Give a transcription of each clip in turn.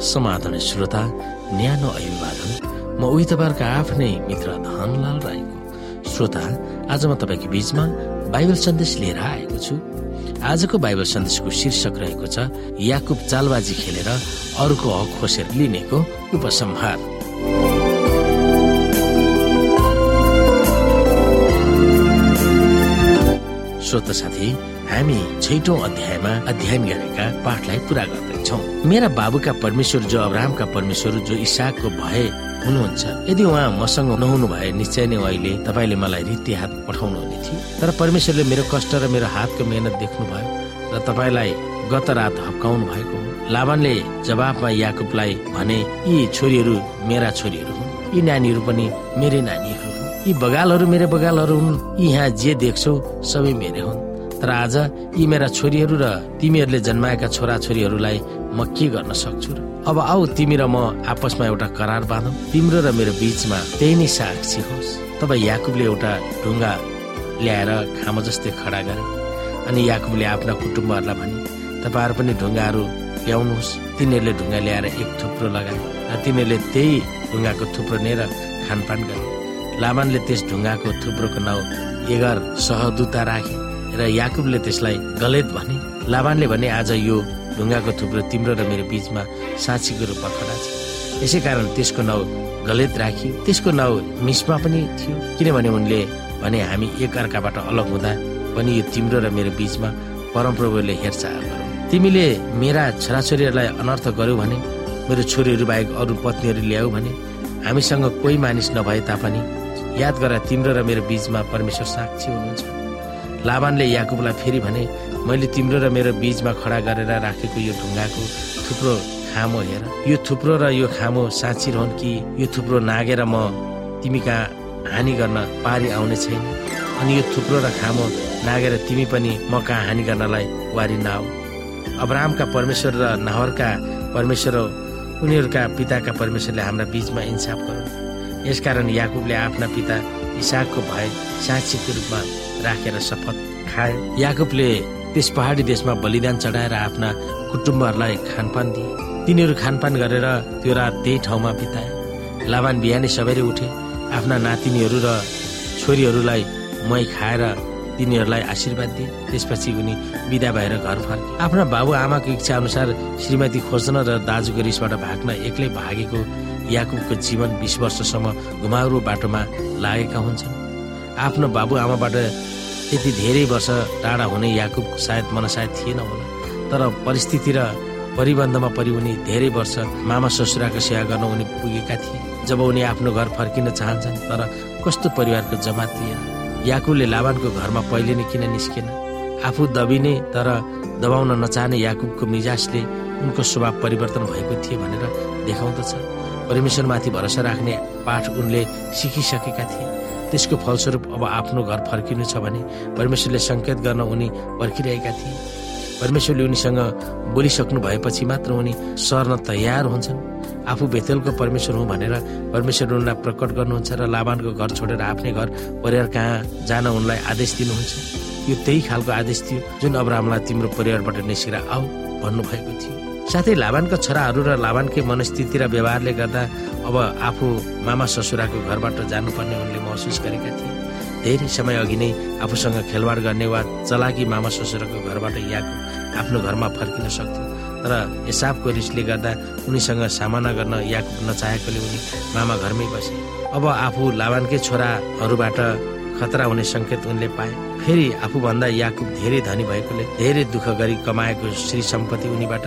समाधान श्रोता न्यानो अभिवादन म उही तपाईँहरूको आफ्नै मित्र धनलाल राईको। श्रोता आज म तपाईँको बीचमा बाइबल सन्देश लिएर आएको छु। आजको बाइबल सन्देशको शीर्षक रहेको छ याकुब चालबाजी खेलेर अरूको हक खोसेर लिनेको उपसंहार। श्रोत साथी हामी छैटौं अध्यायमा अध्ययन गरेका पाठलाई पूरा गर्दैछौ। मेरा बाबुका परमेश्वर जो अब्राहमका परमेश्वर जो इसाकको भए हुनुहुन्छ यदि उहाँ मसँग नहुनु भए निश्चय नै अहिले तपाईँले मलाई रीति हात पठाउनु हुने थियो। तर परमेश्वरले मेरो कष्ट र मेरो हातको मेहनत देख्नुभयो र तपाईँलाई गत रात हप्काउनु भएको हो। लाभानले जवाबमा याकुबलाई भने यी छोरीहरू मेरा छोरीहरू हुन्। यी नानीहरू पनि मेरै नानीहरू हुन्। यी बगालहरू मेरो बगालहरू हुन्। यी यहाँ जे देख्छौ सबै मेरै हुन्। तर आज यी मेरा छोरीहरू र तिमीहरूले जन्माएका छोरा छोरीहरूलाई म के गर्न सक्छु र? अब आऊ तिमी र म आपसमा एउटा करार बाँधौ। तिम्रो र मेरो बीचमा त्यही नै साक्षी होस्। तब याकुबले एउटा ढुङ्गा ल्याएर खामो जस्तै खडा गरे अनि याकुबले आफ्ना कुटुम्बहरूलाई भने तपाईँहरू पनि ढुङ्गाहरू ल्याउनुहोस्। तिनीहरूले ढुङ्गा ल्याएर एक थुप्रो लगाए र तिनीहरूले त्यही ढुङ्गाको थुप्रो लिएर खानपान गरे। लामानले त्यस ढुङ्गाको थुप्रोको नाउँ एघर सहदूता राखे। र याकुबले त्यसलाई गलेत भने लाभानले भने आज यो ढुङ्गाको थुप्रो तिम्रो र मेरो बीचमा साँचीको रूपमा खडा छ। यसै कारण त्यसको नाउँ गलेत राखियो त्यसको नाउँ मिसमा पनि थियो। किनभने उनले भने हामी एक अर्काबाट अलग हुँदा पनि यो तिम्रो र मेरो बीचमा परमप्रभुले हेरचाह गरौँ। तिमीले मेरा छोराछोरीहरूलाई अनर्थ गर्यौ भने मेरो छोरीहरू बाहेक अरू पत्नीहरू ल्याऊ भने हामीसँग कोही मानिस नभए तापनि याद गर तिम्रो र मेरो बीचमा परमेश्वर साक्षी हुनुहुन्छ। लाभानले याकुबलाई फेरि भने मैले तिम्रो र मेरो बीचमा खडा गरेर राखेको यो ढुङ्गाको थुप्रो खामो हेर। यो थुप्रो र यो खामो साँची रहन् कि यो थुप्रो नागेर म तिमी कहाँ हानि गर्न पारी आउने छैन? अनि यो थुप्रो र खामो नागेर तिमी पनि म कहाँ हानि गर्नलाई वारी नआऊ। अब्राहमका परमेश्वर र नाहरका परमेश्वर उनीहरूका पिताका परमेश्वरले हाम्रा बीचमा इन्साफ गरौँ। यसकारण याकुबले आफ्ना पिता इसाकको भए साक्षीको रूपमा राखेर शपथ खाए याकुबले त्यस पहाडी देशमा बलिदान चढाएर आफ्ना कुटुम्बहरूलाई खानपान दिए। तिनीहरू खानपान गरेर त्यो रात त्यही ठाउँमा बिताए। लाभान बिहानै सबैले उठे। आफ्ना नातिनीहरू र छोरीहरूलाई मै खाएर तिनीहरूलाई आशीर्वाद दिए। त्यसपछि उनी विदा भएर घर फर्के। आफ्ना बाबु आमाको इच्छा अनुसार श्रीमती खोज्न र दाजुको रिसबाट भाग्न एक्लै भागेको याकुबको जीवन बिस वर्षसम्म घुमाउरो बाटोमा लागेका हुन्छन्। आफ्नो बाबु आमाबाट त्यति धेरै वर्ष टाढा हुने याकुब सायद मनसायद थिएन होला। तर परिस्थिति र परिबन्धमा परि उनी धेरै वर्ष मामा ससुराको सेवा गर्न उनी पुगेका थिए। जब उनी आफ्नो घर फर्किन चाहन्छन् तर कस्तो परिवारको जमात थिएन याकुबले लाभानको घरमा पहिले नै किन निस्केन? आफू दबिने तर दबाउन नचाहने याकुबको मिजाजले उनको स्वभाव परिवर्तन भएको थियो भनेर देखाउँदछ। परमेश्वरमाथि भरोसा राख्ने पाठ उनले सिकिसकेका थिए। त्यसको फलस्वरूप अब आफ्नो घर फर्किनु छ भने परमेश्वरले सङ्केत गर्न उनी पर्खिरहेका थिए। परमेश्वरले उनीसँग बोलिसक्नु भएपछि मात्र उनी सर्न तयार हुन्छन्। आफू बेतेलको परमेश्वर हुँ भनेर परमेश्वर उनलाई प्रकट गर्नुहुन्छ र लाभानको घर छोडेर आफ्नै घर परिवार कहाँ जान उनलाई आदेश दिनुहुन्छ। यो त्यही खालको आदेश थियो जुन अब्राहमलाई तिम्रो परिवारबाट निस्केर आऊ भन्नुभएको थियो। साथै लाभानका छोराहरू र लाभानकै मनस्थिति र व्यवहारले गर्दा अब आफू मामा ससुराको घरबाट जानुपर्ने उनले महसुस गरेका थिए। धेरै समय अघि नै आफूसँग खेलवाड गर्ने वा चलाकी मामा ससुराको घरबाट याको आफ्नो घरमा फर्किन सक्थ्यो। तर हिसाबको रिसले गर्दा उनीसँग सामना गर्न याकुब नचाहेकोले उनी मामा घरमै बसे। अब आफू लाभानकै छोराहरूबाट खतरा हुने सङ्केत उनले पाए। फेरि आफूभन्दा याकुब धेरै धनी भएकोले धेरै दुःख गरी कमाएको श्री सम्पत्ति उनीबाट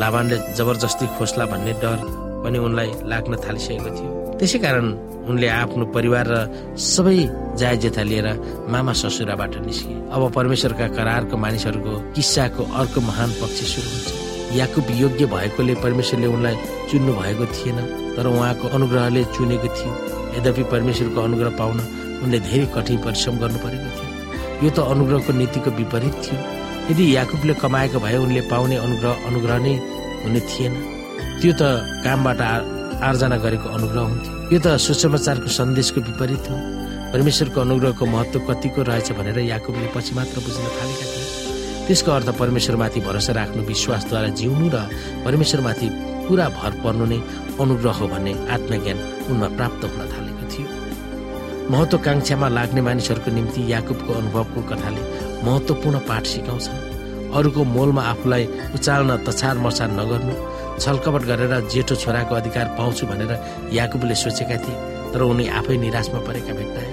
लाभानले जबरजस्ती खोस्ला भन्ने डर पनि उनलाई लाग्न थालिसकेको थियो। त्यसै कारण उनले आफ्नो परिवार र सबै जायजेथा लिएर मामा ससुराबाट निस्के। अब परमेश्वरका करारको मानिसहरूको किस्साको अर्को महान पक्ष सुरु हुन्छ। याकुब योग्य भएकोले परमेश्वरले उनलाई चुन्नु भएको थिएन तर उहाँको अनुग्रहले चुनेको थियो। यद्यपि परमेश्वरको अनुग्रह पाउन उनले धेरै कठिन परिश्रम गर्नु परेको थियो। यो त अनुग्रहको नीतिको विपरीत थियो। यदि याकुबले कमाएको भए उनले पाउने अनुग्रह अनुग्रह नै हुने थिएन। त्यो त कामबाट आर्जना गरेको अनुग्रह हुन्थ्यो। यो त सुसमाचारको सन्देशको विपरीत हो। परमेश्वरको अनुग्रहको महत्व कतिको रहेछ भनेर याकुबले पछि मात्र बुझ्न थालेका थिए। त्यसको अर्थ परमेश्वरमाथि भरोसा राख्नु विश्वासद्वारा जिउनु र परमेश्वरमाथि पुरा भर पर्नु नै अनुग्रह हो भन्ने आत्मज्ञान उनमा प्राप्त हुन थालेको महत्वकांक्षामा लाग्ने मानिसहरूको निम्ति याकुबको अनुभवको कथाले महत्वपूर्ण पाठ सिकाउँछ अरूको मोलमा आफूलाई उचाल्न तछार मछार नगर्नु छलकपट गरेर जेठो छोराको अधिकार पाउँछु भनेर याकुबले सोचेका थिए तर उनी आफै निराशमा परेका भेट्टाए।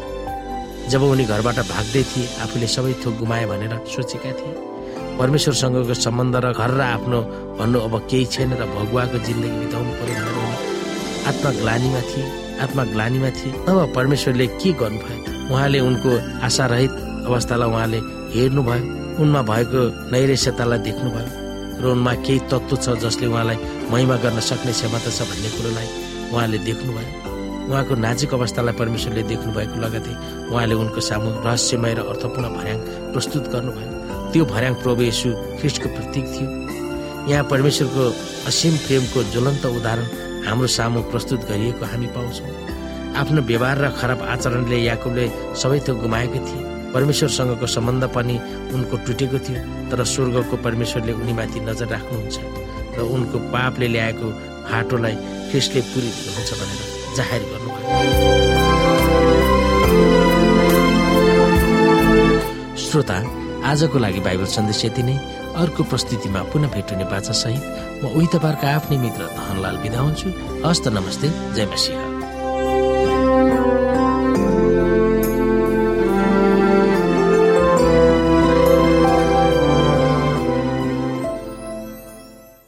जब उनी घरबाट भाग्दै थिए आफूले सबै थोक गुमाए भनेर सोचेका थिए। परमेश्वरसँगको सम्बन्ध र घर र आफ्नो भन्नु अब केही छैन र भगुवाको जिन्दगी बिताउनु पर्यो भनेर उनी आत्मग्लानीमा थिए। आत्मग्लानीमा थिए। अब परमेश्वरले के गर्नुभयो? उहाँले उनको आशारहित अवस्थालाई उहाँले हेर्नुभयो। उनमा भएको नैरेश्यतालाई देख्नुभयो। र उनमा केही तत्त्व छ जसले उहाँलाई महिमा गर्न सक्ने क्षमता छ भन्ने कुरोलाई उहाँले देख्नुभयो। उहाँको नाजिक अवस्थालाई परमेश्वरले देख्नु भएको लगतै उहाँले उनको सामु रहस्यमय र अर्थपूर्ण भर्याङ प्रस्तुत गर्नुभयो। त्यो भर्याङ प्रभु यशु ख्रिस्टको प्रतीक थियो। यहाँ परमेश्वरको असीम प्रेमको ज्वलन्त उदाहरण हाम्रो सामु प्रस्तुत गरिएको हामी पाउँछौँ। आफ्नो व्यवहार र खराब आचरणले याकुबले सबै थोक गुमाएको थिए परमेश्वरसँगको सम्बन्ध पनि उनको टुटेको थियो तर स्वर्गको परमेश्वरले उनीमाथि नजर राख्नुहुन्छ र उनको पापले ल्याएको फाटोलाई ख्रिस्टले पुरी दिनुहुन्छ भनेर जाहेर गर्नुभयो। श्रोता आजको लागि बाइबल सन्देश यति नै। अर्को प्रस्तुतिमा पुनः भेट हुने बाचा सहित म उही तपाईँहरूको आफ्नै मित्र धनलाल बिदा हुन्छु। हस्त नमस्ते जय मसिंह